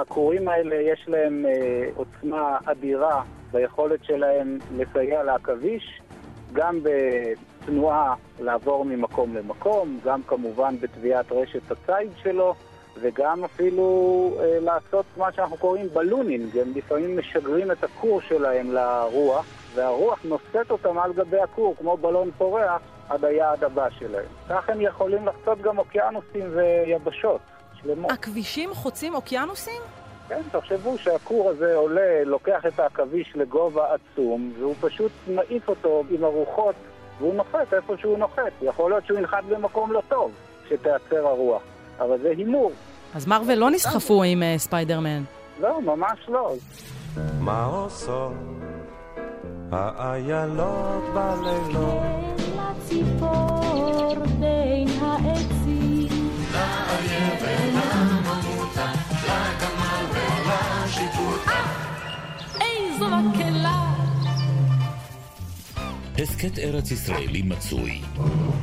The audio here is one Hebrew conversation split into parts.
הכורים האלה יש להם אה, עוצמה אדירה ביכולת שלהם לסייע לעכביש, גם בתנועה לעבור ממקום למקום, גם כמובן בטביעת רשת הציד שלו, וגם אפילו אה, לעשות מה שאנחנו קוראים בלונינג, הם לפעמים משגרים את הכור שלהם לרוח, והרוח נושאת אותם על גבי הכור, כמו בלון פורח, עד היעד הבא שלהם. כך הם יכולים לחצות גם אוקיינוסים ויבשות שלמות. הכבישים חוצים אוקיינוסים? כן, תחשבו שהכור הזה עולה, לוקח את העכביש לגובה עצום, והוא פשוט מעיף אותו עם הרוחות, והוא נוחת איפה שהוא נוחת. יכול להיות שהוא ינחת במקום לא טוב, שתיעצר הרוח. אבל זה הימור. אז מרוויל לא נסחפו עם uh, ספיידרמן. לא, ממש לא. מה עושות האיילות בלילות? הסכת ארץ ישראלי מצוי.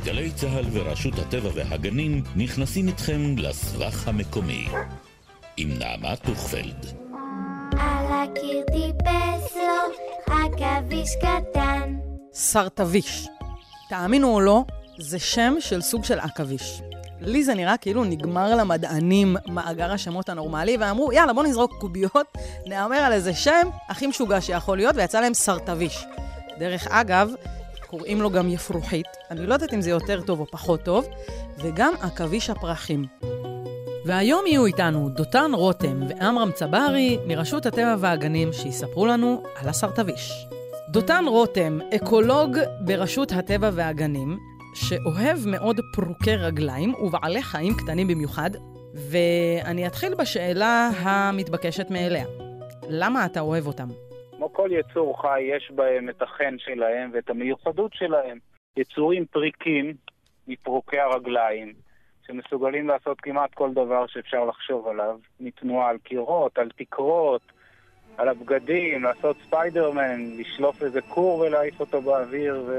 גלי צה"ל ורשות הטבע והגנים נכנסים איתכם לסבך המקומי. עם נעמה טוכפלד. על הקיר טיפס לו עכביש קטן. סרטביש. תאמינו או לא, זה שם של סוג של עכביש. לי זה נראה כאילו נגמר למדענים מאגר השמות הנורמלי, ואמרו, יאללה, בוא נזרוק קוביות, נהמר על איזה שם הכי משוגע שיכול להיות, ויצא להם סרטביש. דרך אגב, קוראים לו גם יפרוחית, אני לא יודעת אם זה יותר טוב או פחות טוב, וגם עכביש הפרחים. והיום יהיו איתנו דותן רותם ועמרם צברי מרשות הטבע והגנים שיספרו לנו על הסרטביש. דותן רותם, אקולוג ברשות הטבע והגנים, שאוהב מאוד פרוקי רגליים ובעלי חיים קטנים במיוחד, ואני אתחיל בשאלה המתבקשת מאליה. למה אתה אוהב אותם? כמו כל יצור חי, יש בהם את החן שלהם ואת המיוחדות שלהם. יצורים פריקים מפרוקי הרגליים, שמסוגלים לעשות כמעט כל דבר שאפשר לחשוב עליו, מתנועה על קירות, על תקרות, על הבגדים, לעשות ספיידרמן, לשלוף איזה כור ולהעיף אותו באוויר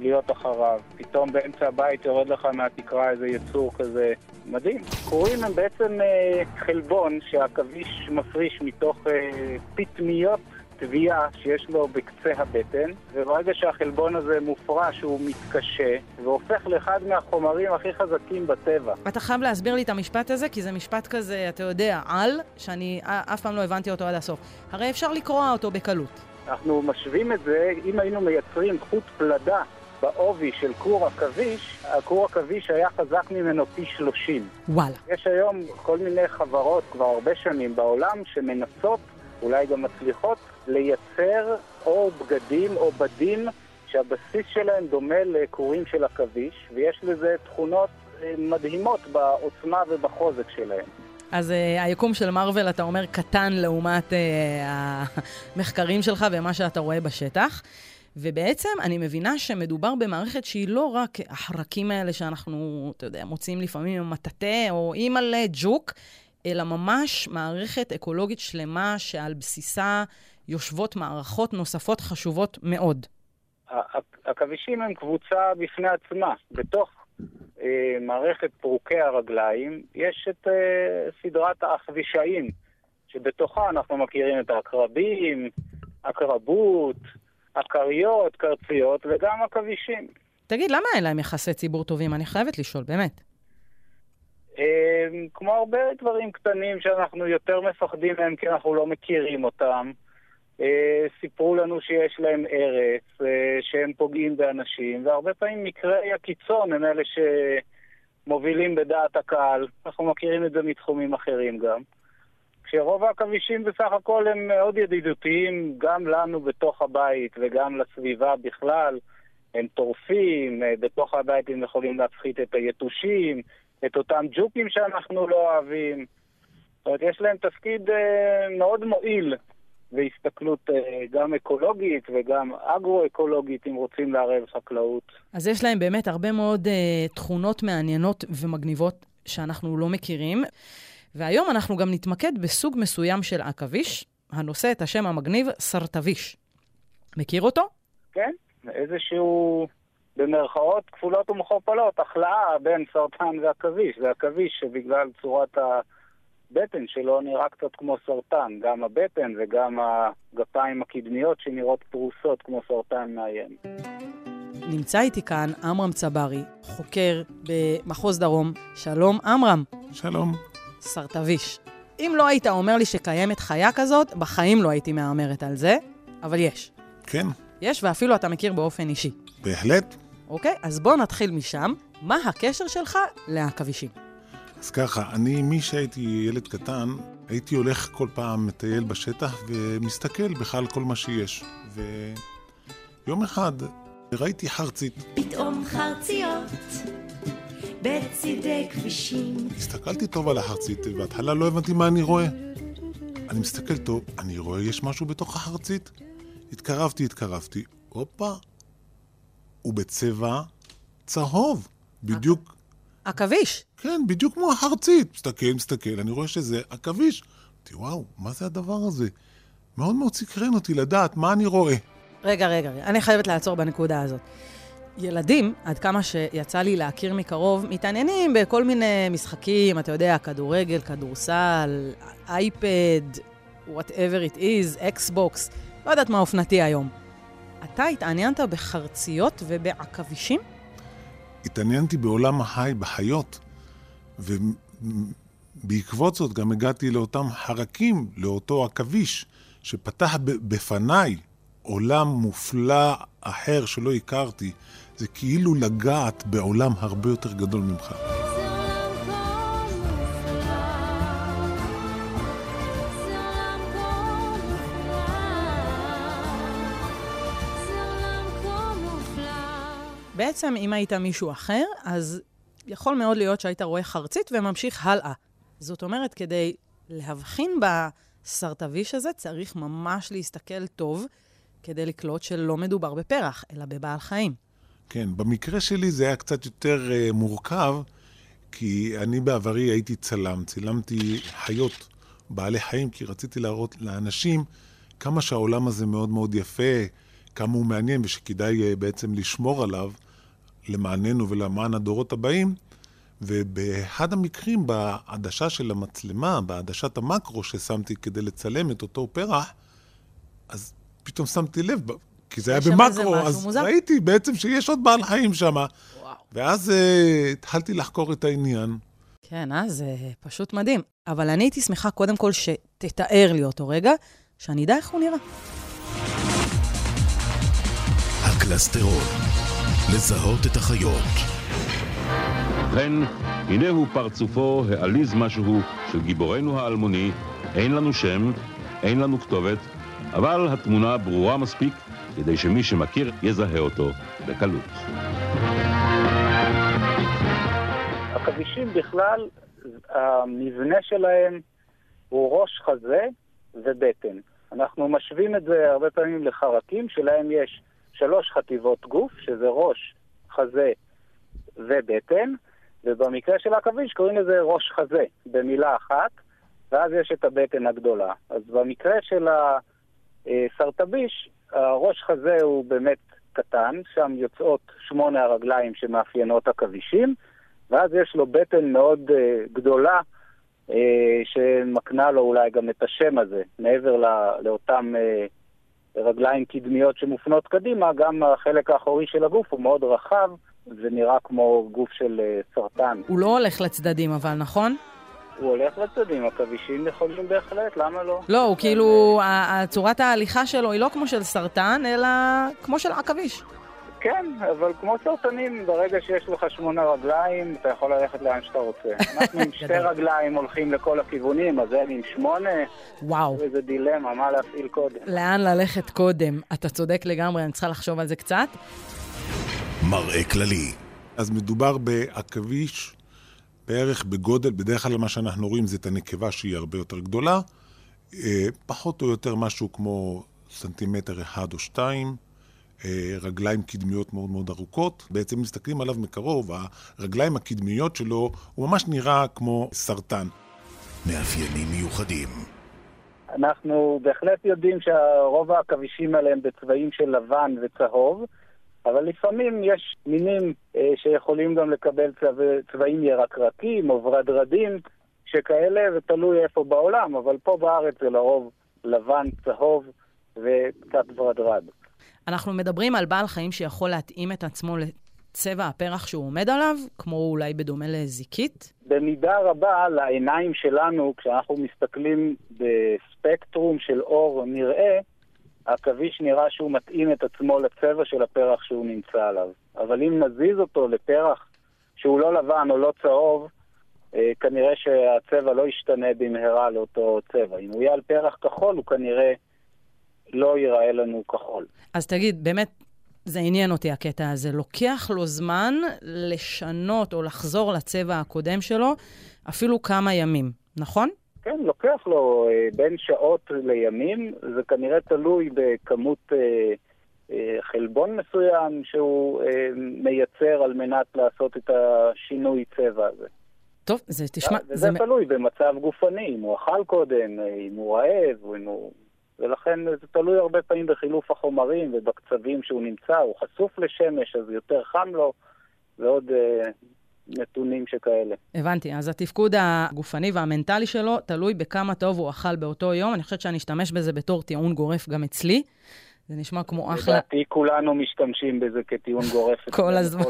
ולהיות אחריו. פתאום באמצע הבית יורד לך מהתקרה איזה יצור כזה מדהים. כורים הם בעצם אה, חלבון שהעכביש מפריש מתוך אה, פטמיות תביעה שיש לו בקצה הבטן, וברגע שהחלבון הזה מופרש הוא מתקשה, והופך לאחד מהחומרים הכי חזקים בטבע. אתה חייב להסביר לי את המשפט הזה, כי זה משפט כזה, אתה יודע, על, שאני אף פעם לא הבנתי אותו עד הסוף. הרי אפשר לקרוע אותו בקלות. אנחנו משווים את זה, אם היינו מייצרים חוט פלדה בעובי של כור עכביש, הכור עכביש היה חזק ממנו פי 30. וואלה. יש היום כל מיני חברות כבר הרבה שנים בעולם שמנסות, אולי גם מצליחות, לייצר או בגדים או בדים שהבסיס שלהם דומה לכורים של עכביש, ויש לזה תכונות אה, מדהימות בעוצמה ובחוזק שלהם. אז uh, היקום של מארוול, אתה אומר, קטן לעומת uh, המחקרים שלך ומה שאתה רואה בשטח. ובעצם אני מבינה שמדובר במערכת שהיא לא רק החרקים האלה שאנחנו, אתה יודע, מוצאים לפעמים עם מטאטא או אימא'לה ג'וק, אלא ממש מערכת אקולוגית שלמה שעל בסיסה יושבות מערכות נוספות חשובות מאוד. עכבישים הם קבוצה בפני עצמה. בתוך אה, מערכת פרוקי הרגליים יש את אה, סדרת העכבישאים, שבתוכה אנחנו מכירים את העקרבים, עקרבות, עקריות, קרציות וגם עכבישים. תגיד, למה אין להם יחסי ציבור טובים? אני חייבת לשאול, באמת. אה, כמו הרבה דברים קטנים שאנחנו יותר מפחדים מהם כי אנחנו לא מכירים אותם. אה, סיפרו לנו שיש להם ארץ, אה, שהם פוגעים באנשים, והרבה פעמים מקרי הקיצון הם אלה שמובילים בדעת הקהל. אנחנו מכירים את זה מתחומים אחרים גם. כשרוב העכבישים בסך הכל הם מאוד ידידותיים, גם לנו בתוך הבית וגם לסביבה בכלל. הם טורפים, אה, בתוך הבית הם יכולים להפחית את היתושים, את אותם ג'וקים שאנחנו לא אוהבים. זאת אומרת, יש להם תפקיד מאוד מועיל והסתכלות אה, גם אקולוגית וגם אגרו-אקולוגית, אם רוצים לערב חקלאות. אז יש להם באמת הרבה מאוד uh, תכונות מעניינות ומגניבות שאנחנו לא מכירים. והיום אנחנו גם נתמקד בסוג מסוים של עכביש, הנושא את השם המגניב סרטביש. מכיר אותו? כן, איזשהו, במרכאות כפולות ומכופלות, החלאה בין סרטן ועכביש. זה עכביש שבגלל צורת הבטן שלו נראה קצת כמו סרטן, גם הבטן וגם הגפיים הקדמיות שנראות פרוסות כמו סרטן מאיים. נמצא איתי כאן עמרם צברי, חוקר במחוז דרום. שלום, עמרם. שלום. סרטביש. אם לא היית אומר לי שקיימת חיה כזאת, בחיים לא הייתי מהמרת על זה, אבל יש. כן. יש, ואפילו אתה מכיר באופן אישי. בהחלט. אוקיי, אז בוא נתחיל משם. מה הקשר שלך לעכבישים? אז ככה, אני, מי שהייתי ילד קטן, הייתי הולך כל פעם, מטייל בשטח ומסתכל בכלל כל מה שיש. ויום אחד ראיתי חרצית. פתאום חרציות בצידי כבישים. הסתכלתי טוב על החרצית, בהתחלה לא הבנתי מה אני רואה. אני מסתכל טוב, אני רואה יש משהו בתוך החרצית? התקרבתי, התקרבתי, הופה, הוא בצבע צהוב, בדיוק. עכביש. כן, בדיוק כמו החרצית. מסתכל, מסתכל, אני רואה שזה עכביש. אמרתי, וואו, מה זה הדבר הזה? מאוד מאוד סקרן אותי לדעת מה אני רואה. רגע, רגע, אני חייבת לעצור בנקודה הזאת. ילדים, עד כמה שיצא לי להכיר מקרוב, מתעניינים בכל מיני משחקים, אתה יודע, כדורגל, כדורסל, אייפד, whatever it is, אקסבוקס, לא יודעת מה אופנתי היום. אתה התעניינת בחרציות ובעכבישים? התעניינתי בעולם החי, בחיות, ובעקבות זאת גם הגעתי לאותם חרקים, לאותו עכביש, שפתח בפניי עולם מופלא אחר שלא הכרתי. זה כאילו לגעת בעולם הרבה יותר גדול ממך. בעצם, אם היית מישהו אחר, אז יכול מאוד להיות שהיית רואה חרצית וממשיך הלאה. זאת אומרת, כדי להבחין בסרטביש הזה, צריך ממש להסתכל טוב כדי לקלוט שלא מדובר בפרח, אלא בבעל חיים. כן, במקרה שלי זה היה קצת יותר uh, מורכב, כי אני בעברי הייתי צלם, צילמתי חיות, בעלי חיים, כי רציתי להראות לאנשים כמה שהעולם הזה מאוד מאוד יפה, כמה הוא מעניין ושכדאי uh, בעצם לשמור עליו למעננו ולמען הדורות הבאים. ובאחד המקרים, בעדשה של המצלמה, בעדשת המקרו ששמתי כדי לצלם את אותו פרח, אז פתאום שמתי לב, כי זה היה במקרו, אז מוזר. ראיתי בעצם שיש עוד בעל חיים שם. ואז uh, התחלתי לחקור את העניין. כן, אז זה פשוט מדהים. אבל אני הייתי שמחה קודם כל שתתאר לי אותו רגע, שאני אדע איך הוא נראה. הקלסטרון, לזהות את החיות. ובכן, הנה הוא פרצופו העליז משהו של גיבורנו האלמוני, אין לנו שם, אין לנו כתובת, אבל התמונה ברורה מספיק כדי שמי שמכיר יזהה אותו בקלות. עכבישים בכלל, המבנה שלהם הוא ראש חזה ובטן. אנחנו משווים את זה הרבה פעמים לחרקים, שלהם יש שלוש חטיבות גוף, שזה ראש, חזה ובטן, ובמקרה של עכביש קוראים לזה ראש חזה, במילה אחת, ואז יש את הבטן הגדולה. אז במקרה של הסרטביש, הראש חזה הוא באמת קטן, שם יוצאות שמונה הרגליים שמאפיינות עכבישים, ואז יש לו בטן מאוד uh, גדולה, uh, שמקנה לו אולי גם את השם הזה, מעבר לא, לאותם uh, רגליים קדמיות שמופנות קדימה, גם החלק האחורי של הגוף הוא מאוד רחב, זה נראה כמו גוף של uh, סרטן. הוא לא הולך לצדדים אבל, נכון? הוא הולך לצדדים, עכבישים יכולים בהחלט, למה לא? לא, הוא כאילו, צורת ההליכה שלו היא לא כמו של סרטן, אלא כמו של עכביש. כן, אבל כמו סרטנים, ברגע שיש לך שמונה רגליים, אתה יכול ללכת לאן שאתה רוצה. אנחנו עם שתי רגליים הולכים לכל הכיוונים, אז הם עם שמונה. וואו. איזה דילמה, מה להפעיל קודם. לאן ללכת קודם? אתה צודק לגמרי, אני צריכה לחשוב על זה קצת. מראה כללי. אז מדובר בעכביש בערך בגודל, בדרך כלל מה שאנחנו רואים זה את הנקבה שהיא הרבה יותר גדולה, אה, פחות או יותר משהו כמו סנטימטר אחד או שתיים, רגליים קדמיות מאוד מאוד ארוכות. בעצם מסתכלים עליו מקרוב, הרגליים הקדמיות שלו, הוא ממש נראה כמו סרטן. מאפיינים מיוחדים. אנחנו בהחלט יודעים שרוב העכבישים האלה הם בצבעים של לבן וצהוב. אבל לפעמים יש מינים אה, שיכולים גם לקבל צבע, צבעים ירקרקים או ורדרדים, שכאלה, זה תלוי איפה בעולם, אבל פה בארץ זה לרוב לבן, צהוב וקצת ורדרד. אנחנו מדברים על בעל חיים שיכול להתאים את עצמו לצבע הפרח שהוא עומד עליו, כמו אולי בדומה לזיקית? במידה רבה לעיניים שלנו, כשאנחנו מסתכלים בספקטרום של אור נראה, העכביש נראה שהוא מתאים את עצמו לצבע של הפרח שהוא נמצא עליו. אבל אם נזיז אותו לפרח שהוא לא לבן או לא צהוב, אה, כנראה שהצבע לא ישתנה במהרה לאותו צבע. אם הוא יהיה על פרח כחול, הוא כנראה לא ייראה לנו כחול. אז תגיד, באמת, זה עניין אותי הקטע הזה. לוקח לו זמן לשנות או לחזור לצבע הקודם שלו אפילו כמה ימים, נכון? כן, לוקח לו אה, בין שעות לימים. זה כנראה תלוי בכמות אה, אה, חלבון מסוים שהוא אה, מייצר על מנת לעשות את השינוי צבע הזה. טוב, זה תשמע... וזה זה תלוי במצב גופני, אם הוא אכל קודם, אם הוא רעב, אם הוא... ולכן זה תלוי הרבה פעמים בחילוף החומרים ובקצבים שהוא נמצא, הוא חשוף לשמש, אז יותר חם לו, ועוד אה, נתונים שכאלה. הבנתי, אז התפקוד הגופני והמנטלי שלו תלוי בכמה טוב הוא אכל באותו יום. אני חושבת שאני אשתמש בזה בתור טיעון גורף גם אצלי. זה נשמע כמו אחלה... לדעתי כולנו משתמשים בזה כטיעון גורף. כל הזמן.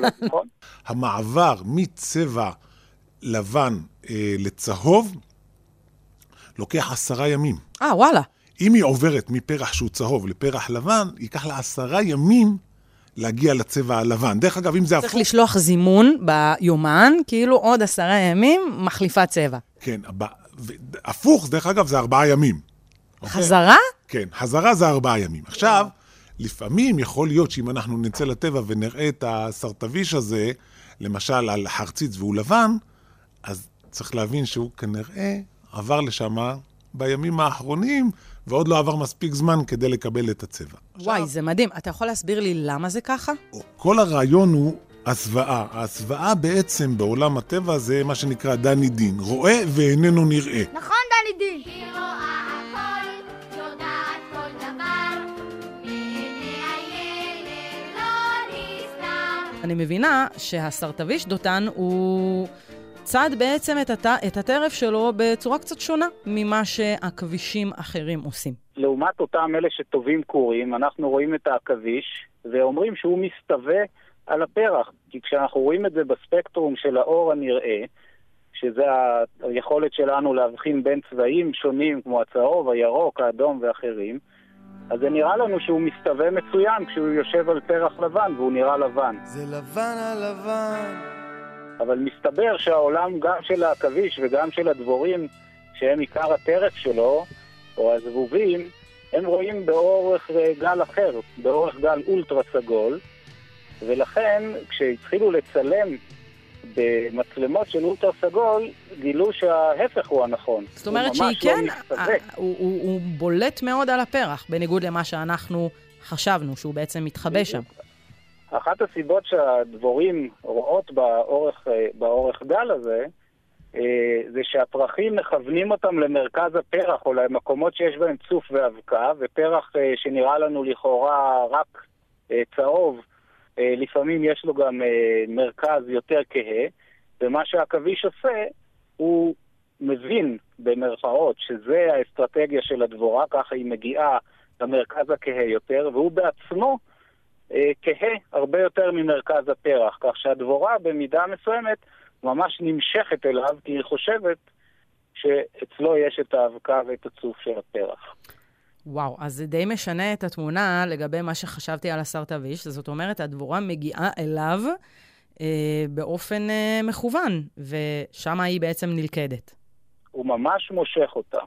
המעבר מצבע לבן אה, לצהוב לוקח עשרה ימים. אה, וואלה. אם היא עוברת מפרח שהוא צהוב לפרח לבן, ייקח לה עשרה ימים להגיע לצבע הלבן. דרך אגב, אם זה הפוך... צריך לשלוח זימון ביומן, כאילו עוד עשרה ימים מחליפה צבע. כן, הפוך, דרך אגב, זה ארבעה ימים. אוקיי? חזרה? כן, חזרה זה ארבעה ימים. עכשיו, לפעמים יכול להיות שאם אנחנו נצא לטבע ונראה את הסרטביש הזה, למשל על חרציץ והוא לבן, אז צריך להבין שהוא כנראה עבר לשם בימים האחרונים, ועוד לא עבר מספיק זמן כדי לקבל את הצבע. וואי, עכשיו, זה מדהים. אתה יכול להסביר לי למה זה ככה? כל הרעיון הוא הסוואה. ההסוואה בעצם בעולם הטבע זה מה שנקרא דני דין. רואה ואיננו נראה. נכון, דני דין. אני מבינה שהסרטביש דותן הוא צד בעצם את, הת... את הטרף שלו בצורה קצת שונה ממה שעכבישים אחרים עושים. לעומת אותם אלה שטובים קורים, אנחנו רואים את העכביש ואומרים שהוא מסתווה על הפרח. כי כשאנחנו רואים את זה בספקטרום של האור הנראה, שזה היכולת שלנו להבחין בין צבעים שונים כמו הצהוב, הירוק, האדום ואחרים, אז זה נראה לנו שהוא מסתווה מצוין כשהוא יושב על פרח לבן והוא נראה לבן. זה לבן על לבן. אבל מסתבר שהעולם גם של העכביש וגם של הדבורים, שהם עיקר הטרף שלו, או הזבובים, הם רואים באורך גל אחר, באורך גל אולטרה סגול, ולכן כשהתחילו לצלם במצלמות של אולטרה סגול, גילו שההפך הוא הנכון. זאת אומרת שהיא לא כן, לא הוא, הוא, הוא בולט מאוד על הפרח, בניגוד למה שאנחנו חשבנו, שהוא בעצם מתחבא שם. אחת הסיבות שהדבורים רואות באורך, אה, באורך גל הזה, אה, זה שהפרחים מכוונים אותם למרכז הפרח או למקומות שיש בהם צוף ואבקה, ופרח שנראה לנו לכאורה רק צהוב, לפעמים יש לו גם מרכז יותר כהה, ומה שהעכביש עושה, הוא מבין במרכאות שזה האסטרטגיה של הדבורה, ככה היא מגיעה למרכז הכהה יותר, והוא בעצמו אה, כהה הרבה יותר ממרכז הפרח, כך שהדבורה במידה מסוימת ממש נמשכת אליו, כי היא חושבת שאצלו יש את האבקה ואת הצוף של הפרח. וואו, אז זה די משנה את התמונה לגבי מה שחשבתי על הסרטביש. זאת אומרת, הדבורה מגיעה אליו אה, באופן אה, מכוון, ושם היא בעצם נלכדת. הוא ממש מושך אותה.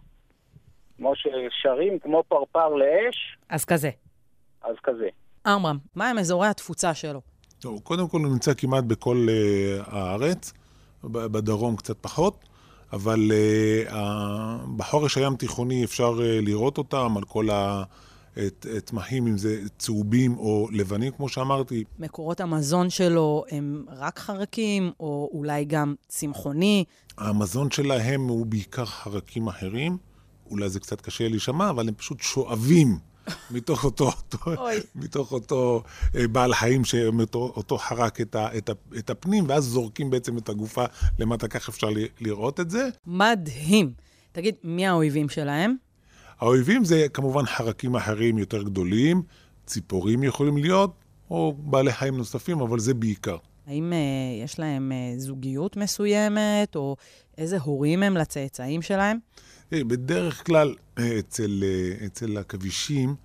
כמו ששרים כמו פרפר לאש. אז כזה. אז כזה. עמרם, מה הם אזורי התפוצה שלו? טוב, קודם כל הוא נמצא כמעט בכל uh, הארץ, בדרום קצת פחות, אבל uh, uh, בחורש הים תיכוני אפשר uh, לראות אותם על כל הצמחים, אם זה צהובים או לבנים, כמו שאמרתי. מקורות המזון שלו הם רק חרקים, או אולי גם צמחוני? המזון שלהם הוא בעיקר חרקים אחרים. אולי זה קצת קשה להישמע, אבל הם פשוט שואבים מתוך אותו, אותו, מתוך אותו אה, בעל חיים שאותו חרק את, ה, את, ה, את הפנים, ואז זורקים בעצם את הגופה למטה, כך אפשר לראות את זה. מדהים. תגיד, מי האויבים שלהם? האויבים זה כמובן חרקים אחרים יותר גדולים, ציפורים יכולים להיות, או בעלי חיים נוספים, אבל זה בעיקר. האם uh, יש להם uh, זוגיות מסוימת, או איזה הורים הם לצאצאים שלהם? בדרך כלל, אצל, אצל עכבישים,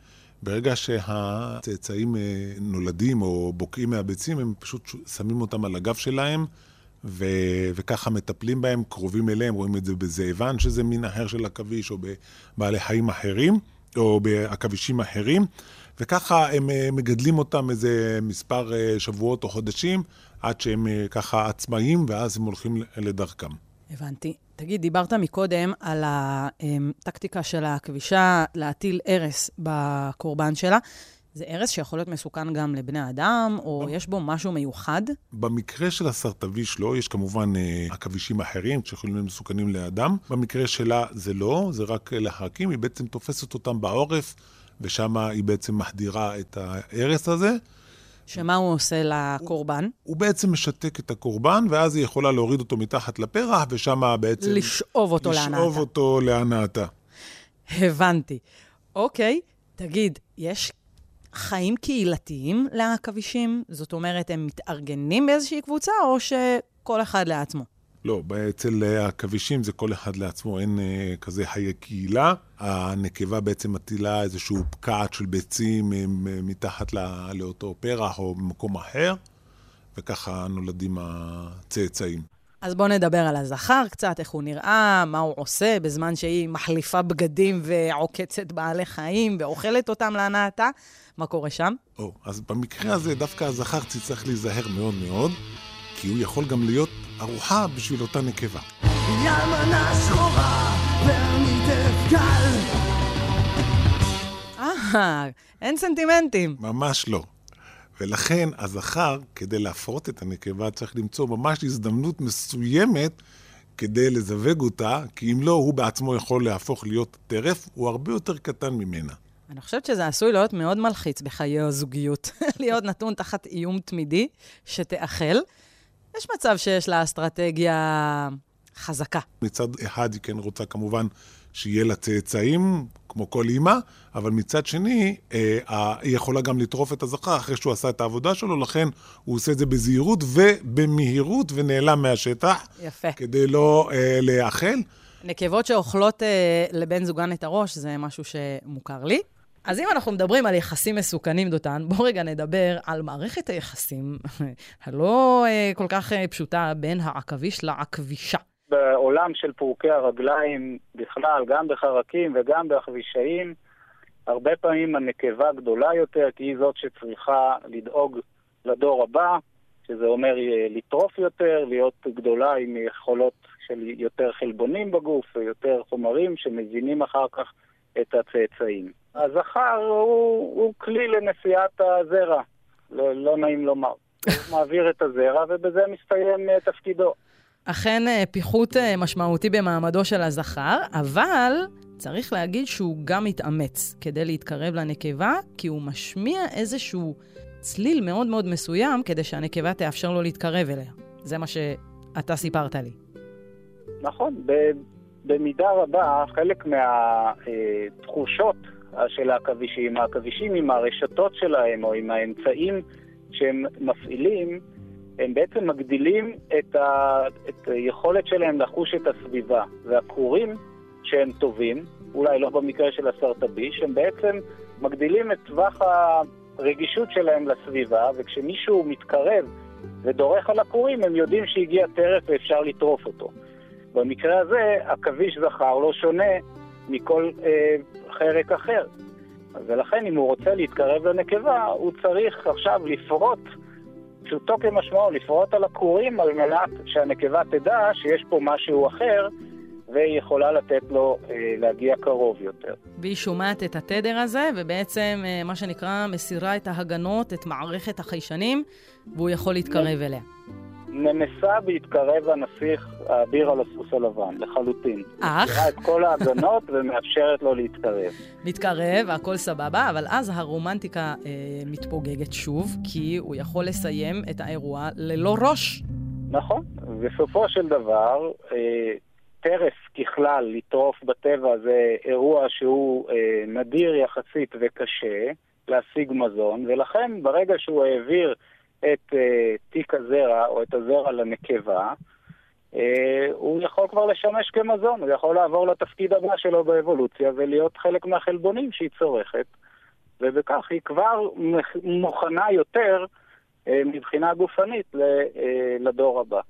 ברגע שהצאצאים נולדים או בוקעים מהביצים, הם פשוט שמים אותם על הגב שלהם, ו, וככה מטפלים בהם, קרובים אליהם, רואים את זה בזאבן, שזה מין אחר של עכביש, או בבעלי חיים אחרים, או בעכבישים אחרים, וככה הם מגדלים אותם איזה מספר שבועות או חודשים, עד שהם ככה עצמאיים, ואז הם הולכים לדרכם. הבנתי. תגיד, דיברת מקודם על הטקטיקה של הכבישה להטיל הרס בקורבן שלה. זה הרס שיכול להיות מסוכן גם לבני אדם, או יש בו משהו מיוחד? במקרה של הסרטביש לא, יש כמובן אה, עכבישים אחרים שיכולים להיות מסוכנים לאדם. במקרה שלה זה לא, זה רק לחרקים, היא בעצם תופסת אותם בעורף, ושם היא בעצם מחדירה את ההרס הזה. שמה הוא עושה לקורבן? הוא, הוא בעצם משתק את הקורבן, ואז היא יכולה להוריד אותו מתחת לפרח, ושם בעצם... לשאוב אותו להנאתה. לשאוב אותו להנאתה. הבנתי. אוקיי, תגיד, יש חיים קהילתיים לעכבישים? זאת אומרת, הם מתארגנים באיזושהי קבוצה, או שכל אחד לעצמו? לא, אצל העכבישים זה כל אחד לעצמו, אין אה, כזה חיי קהילה. הנקבה בעצם מטילה איזשהו פקעת של ביצים אה, מתחת לא, לאותו פרח או במקום אחר, וככה נולדים הצאצאים. אז בואו נדבר על הזכר קצת, איך הוא נראה, מה הוא עושה בזמן שהיא מחליפה בגדים ועוקצת בעלי חיים ואוכלת אותם להנאתה. מה קורה שם? או, אז במקרה הזה דווקא הזכר צריך להיזהר מאוד מאוד, כי הוא יכול גם להיות ארוחה בשביל אותה נקבה. ימנה שחורה ועמיתף קל. אה, אין סנטימנטים. ממש לא. ולכן הזכר, כדי להפרות את הנקבה, צריך למצוא ממש הזדמנות מסוימת כדי לזווג אותה, כי אם לא, הוא בעצמו יכול להפוך להיות טרף, הוא הרבה יותר קטן ממנה. אני חושבת שזה עשוי להיות מאוד מלחיץ בחיי הזוגיות, להיות נתון תחת איום תמידי שתאכל. יש מצב שיש לה אסטרטגיה חזקה. מצד אחד היא כן רוצה כמובן שיהיה לה צאצאים, כמו כל אימא, אבל מצד שני, אה, היא יכולה גם לטרוף את הזכר אחרי שהוא עשה את העבודה שלו, לכן הוא עושה את זה בזהירות ובמהירות ונעלם מהשטח. יפה. כדי לא אה, להיאכל. נקבות שאוכלות אה, לבן זוגן את הראש, זה משהו שמוכר לי. אז אם אנחנו מדברים על יחסים מסוכנים, דותן, בואו רגע נדבר על מערכת היחסים הלא אה, כל כך אה, פשוטה בין העכביש לעכבישה. בעולם של פורקי הרגליים בכלל, גם בחרקים וגם בעכבישאים, הרבה פעמים הנקבה גדולה יותר, כי היא זאת שצריכה לדאוג לדור הבא, שזה אומר אה, לטרוף יותר, להיות גדולה עם יכולות של יותר חלבונים בגוף ויותר חומרים שמזינים אחר כך את הצאצאים. הזכר הוא, הוא כלי לנשיאת הזרע, לא, לא נעים לומר. הוא מעביר את הזרע ובזה מסתיים uh, תפקידו. אכן uh, פיחות uh, משמעותי במעמדו של הזכר, אבל צריך להגיד שהוא גם מתאמץ כדי להתקרב לנקבה, כי הוא משמיע איזשהו צליל מאוד מאוד מסוים כדי שהנקבה תאפשר לו להתקרב אליה. זה מה שאתה סיפרת לי. נכון, במידה רבה חלק מהתחושות של העכבישים, העכבישים עם הרשתות שלהם או עם האמצעים שהם מפעילים, הם בעצם מגדילים את, ה... את היכולת שלהם לחוש את הסביבה. והכורים שהם טובים, אולי לא במקרה של הסרטביש, הם בעצם מגדילים את טווח הרגישות שלהם לסביבה, וכשמישהו מתקרב ודורך על הכורים, הם יודעים שהגיע טרף ואפשר לטרוף אותו. במקרה הזה, עכביש זכר לא שונה מכל אה, חרק אחר. ולכן אם הוא רוצה להתקרב לנקבה, הוא צריך עכשיו לפרוט, פשוטו כמשמעו, לפרוט על הכורים על מנת שהנקבה תדע שיש פה משהו אחר, והיא יכולה לתת לו אה, להגיע קרוב יותר. והיא שומעת את התדר הזה, ובעצם, אה, מה שנקרא, מסירה את ההגנות, את מערכת החיישנים, והוא יכול להתקרב אליה. נמסה בהתקרב הנסיך האביר על הסוס הלבן, לחלוטין. אך? מכירה את כל ההגנות ומאפשרת לו להתקרב. מתקרב, הכל סבבה, אבל אז הרומנטיקה אה, מתפוגגת שוב, כי הוא יכול לסיים את האירוע ללא ראש. נכון. בסופו של דבר, אה, טרף ככלל, לטרוף בטבע זה אירוע שהוא אה, נדיר יחסית וקשה להשיג מזון, ולכן ברגע שהוא העביר את אה, תיק הזרע או את הזרע לנקבה, אה, הוא יכול כבר לשמש כמזון, הוא יכול לעבור לתפקיד הבא שלו באבולוציה ולהיות חלק מהחלבונים שהיא צורכת, ובכך היא כבר מוכנה יותר אה, מבחינה גופנית אה, לדור הבא.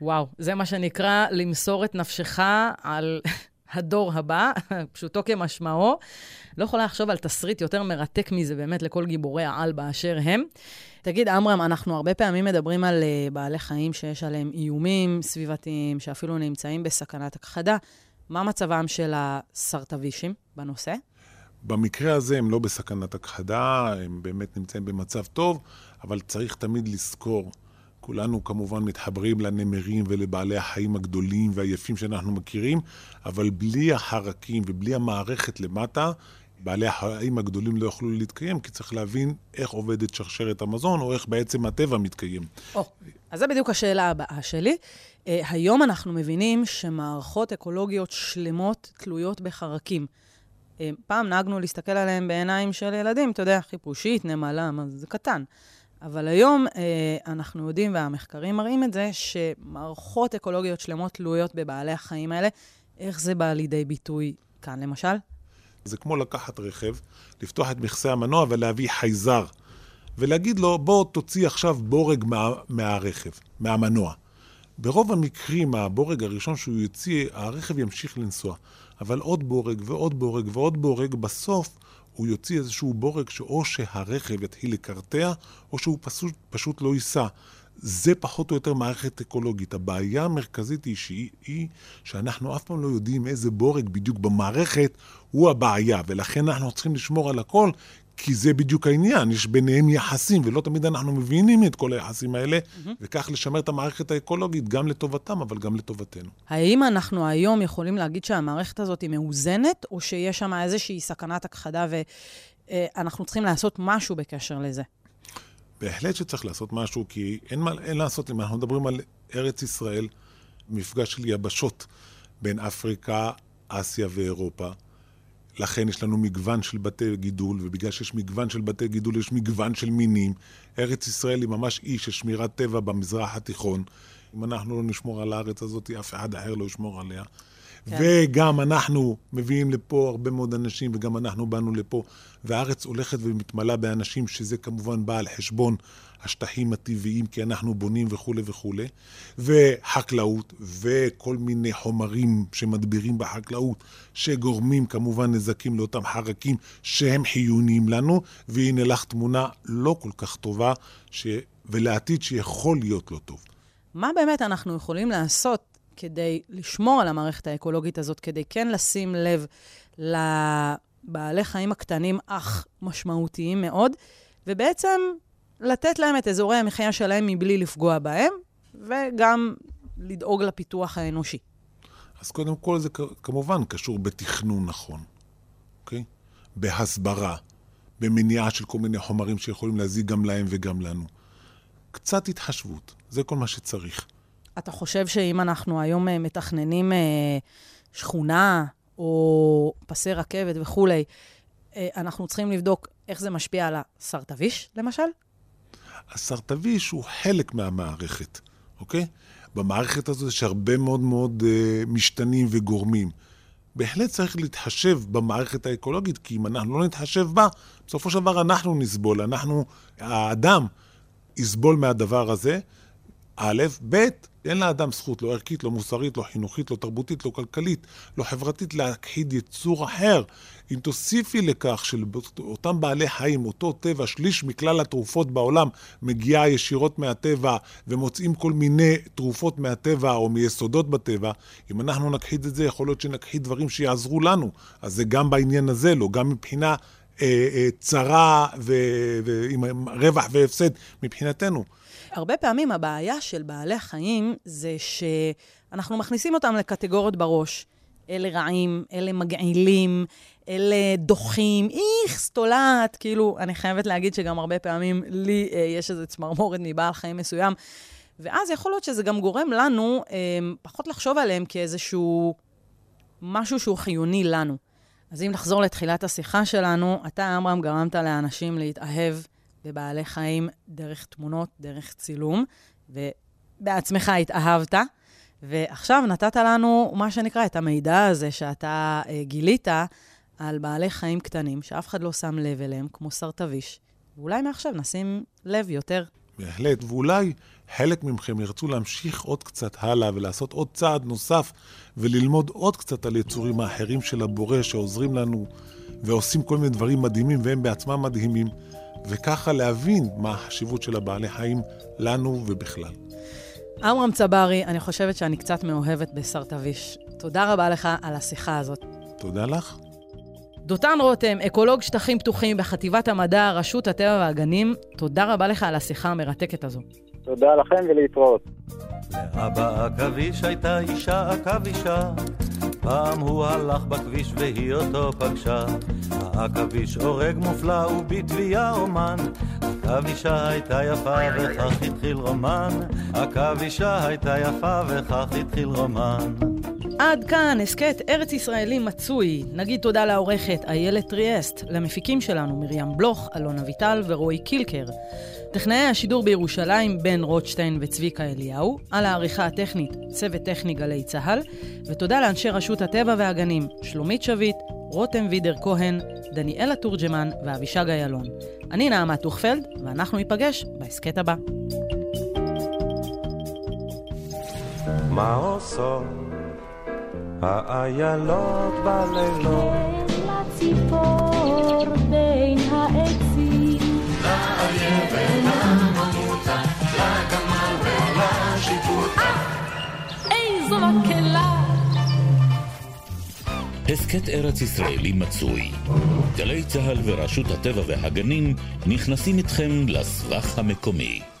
וואו, זה מה שנקרא למסור את נפשך על הדור הבא, פשוטו כמשמעו. לא יכולה לחשוב על תסריט יותר מרתק מזה באמת לכל גיבורי העל באשר הם. תגיד, עמרם, אנחנו הרבה פעמים מדברים על uh, בעלי חיים שיש עליהם איומים סביבתיים, שאפילו נמצאים בסכנת הכחדה. מה מצבם של הסרטווישים בנושא? במקרה הזה הם לא בסכנת הכחדה, הם באמת נמצאים במצב טוב, אבל צריך תמיד לזכור כולנו כמובן מתחברים לנמרים ולבעלי החיים הגדולים והיפים שאנחנו מכירים, אבל בלי החרקים ובלי המערכת למטה, בעלי החיים הגדולים לא יוכלו להתקיים, כי צריך להבין איך עובדת שרשרת המזון, או איך בעצם הטבע מתקיים. או, אז זו בדיוק השאלה הבאה שלי. Uh, היום אנחנו מבינים שמערכות אקולוגיות שלמות תלויות בחרקים. Uh, פעם נהגנו להסתכל עליהם בעיניים של ילדים, אתה יודע, חיפושית, נמלה, זה קטן. אבל היום אה, אנחנו יודעים, והמחקרים מראים את זה, שמערכות אקולוגיות שלמות תלויות בבעלי החיים האלה. איך זה בא לידי ביטוי כאן, למשל? זה כמו לקחת רכב, לפתוח את מכסה המנוע ולהביא חייזר, ולהגיד לו, בוא תוציא עכשיו בורג מה, מהרכב, מהמנוע. ברוב המקרים, הבורג הראשון שהוא יוציא, הרכב ימשיך לנסוע. אבל עוד בורג ועוד בורג ועוד בורג, בסוף הוא יוציא איזשהו בורג שאו שהרכב יתחיל לקרטע, או שהוא פשוט, פשוט לא ייסע. זה פחות או יותר מערכת אקולוגית. הבעיה המרכזית היא, שהיא, היא שאנחנו אף פעם לא יודעים איזה בורג בדיוק במערכת הוא הבעיה, ולכן אנחנו צריכים לשמור על הכל, כי זה בדיוק העניין, יש ביניהם יחסים, ולא תמיד אנחנו מבינים את כל היחסים האלה, mm-hmm. וכך לשמר את המערכת האקולוגית גם לטובתם, אבל גם לטובתנו. האם אנחנו היום יכולים להגיד שהמערכת הזאת היא מאוזנת, או שיש שם איזושהי סכנת הכחדה ואנחנו צריכים לעשות משהו בקשר לזה? בהחלט שצריך לעשות משהו, כי אין מה אין לעשות, אם אנחנו מדברים על ארץ ישראל, מפגש של יבשות בין אפריקה, אסיה ואירופה. לכן יש לנו מגוון של בתי גידול, ובגלל שיש מגוון של בתי גידול, יש מגוון של מינים. ארץ ישראל היא ממש אי של שמירת טבע במזרח התיכון. אם אנחנו לא נשמור על הארץ הזאת, אף אחד אחר לא ישמור עליה. כן. וגם אנחנו מביאים לפה הרבה מאוד אנשים, וגם אנחנו באנו לפה, והארץ הולכת ומתמלאה באנשים, שזה כמובן בא על חשבון השטחים הטבעיים, כי אנחנו בונים וכולי וכולי, וחקלאות, וכל מיני חומרים שמדבירים בחקלאות, שגורמים כמובן נזקים לאותם חרקים שהם חיוניים לנו, והנה לך תמונה לא כל כך טובה, ש... ולעתיד שיכול להיות לא טוב. מה באמת אנחנו יכולים לעשות כדי לשמור על המערכת האקולוגית הזאת, כדי כן לשים לב לבעלי חיים הקטנים, אך משמעותיים מאוד, ובעצם לתת להם את אזורי המחיה שלהם מבלי לפגוע בהם, וגם לדאוג לפיתוח האנושי. אז קודם כל זה כמובן קשור בתכנון נכון, אוקיי? בהסברה, במניעה של כל מיני חומרים שיכולים להזיק גם להם וגם לנו. קצת התחשבות, זה כל מה שצריך. אתה חושב שאם אנחנו היום אה, מתכננים אה, שכונה או פסי רכבת וכולי, אה, אנחנו צריכים לבדוק איך זה משפיע על הסרטוויש, למשל? הסרטוויש הוא חלק מהמערכת, אוקיי? במערכת הזאת יש הרבה מאוד מאוד משתנים וגורמים. בהחלט צריך להתחשב במערכת האקולוגית, כי אם אנחנו לא נתחשב בה, בסופו של דבר אנחנו נסבול, אנחנו, האדם יסבול מהדבר הזה, א', ב', אין לאדם זכות, לא ערכית, לא מוסרית, לא חינוכית, לא תרבותית, לא כלכלית, לא חברתית, להכחיד יצור אחר. אם תוסיפי לכך שאותם בעלי חיים, אותו טבע, שליש מכלל התרופות בעולם מגיעה ישירות מהטבע ומוצאים כל מיני תרופות מהטבע או מיסודות בטבע, אם אנחנו נכחיד את זה, יכול להיות שנכחיד דברים שיעזרו לנו. אז זה גם בעניין הזה לא, גם מבחינה אה, אה, צרה ועם רווח והפסד מבחינתנו. הרבה פעמים הבעיה של בעלי החיים זה שאנחנו מכניסים אותם לקטגוריות בראש. אלה רעים, אלה מגעילים, אלה דוחים, איכס, תולעת. כאילו, אני חייבת להגיד שגם הרבה פעמים לי אה, יש איזו צמרמורת מבעל חיים מסוים. ואז יכול להיות שזה גם גורם לנו אה, פחות לחשוב עליהם כאיזשהו משהו שהוא חיוני לנו. אז אם נחזור לתחילת השיחה שלנו, אתה, עמרם, גרמת לאנשים להתאהב בבעלי חיים דרך תמונות, דרך צילום, ובעצמך התאהבת. ועכשיו נתת לנו, מה שנקרא, את המידע הזה שאתה אה, גילית על בעלי חיים קטנים, שאף אחד לא שם לב אליהם, כמו סרטוויש. ואולי מעכשיו נשים לב יותר. בהחלט, ואולי חלק מכם ירצו להמשיך עוד קצת הלאה ולעשות עוד צעד נוסף וללמוד עוד קצת על יצורים האחרים של הבורא שעוזרים לנו ועושים כל מיני דברים מדהימים והם בעצמם מדהימים, וככה להבין מה החשיבות של הבעלי חיים לנו ובכלל. עמרם צברי, אני חושבת שאני קצת מאוהבת בסרטוויש. תודה רבה לך על השיחה הזאת. תודה לך. דותן רותם, אקולוג שטחים פתוחים בחטיבת המדע, רשות הטבע והגנים, תודה רבה לך על השיחה המרתקת הזו. תודה לכם ולהתראות. לאבא עכביש הייתה אישה עכבישה, פעם הוא הלך בכביש והיא אותו פגשה. העכביש הורג מופלא ובתביעה אומן, עכבישה הייתה יפה וכך התחיל רומן, עכבישה הייתה יפה וכך התחיל רומן. עד כאן הסכת ארץ ישראלי מצוי. נגיד תודה לעורכת איילת טריאסט, למפיקים שלנו מרים בלוך, אלון אביטל ורועי קילקר. טכנאי השידור בירושלים בן רוטשטיין וצביקה אליהו, על העריכה הטכנית צוות טכני גלי צה"ל, ותודה לאנשי רשות הטבע והגנים שלומית שביט, רותם וידר כהן, דניאלה תורג'מן ואבישג איילון. אני נעמה טוכפלד, ואנחנו ניפגש בהסכת הבא. מה עושות האיילות בלילות? לציפור בין העצים. איזו מקהלה הסכת ארץ ישראלי מצוי. גלי צה"ל ורשות הטבע והגנים נכנסים איתכם לסבך המקומי.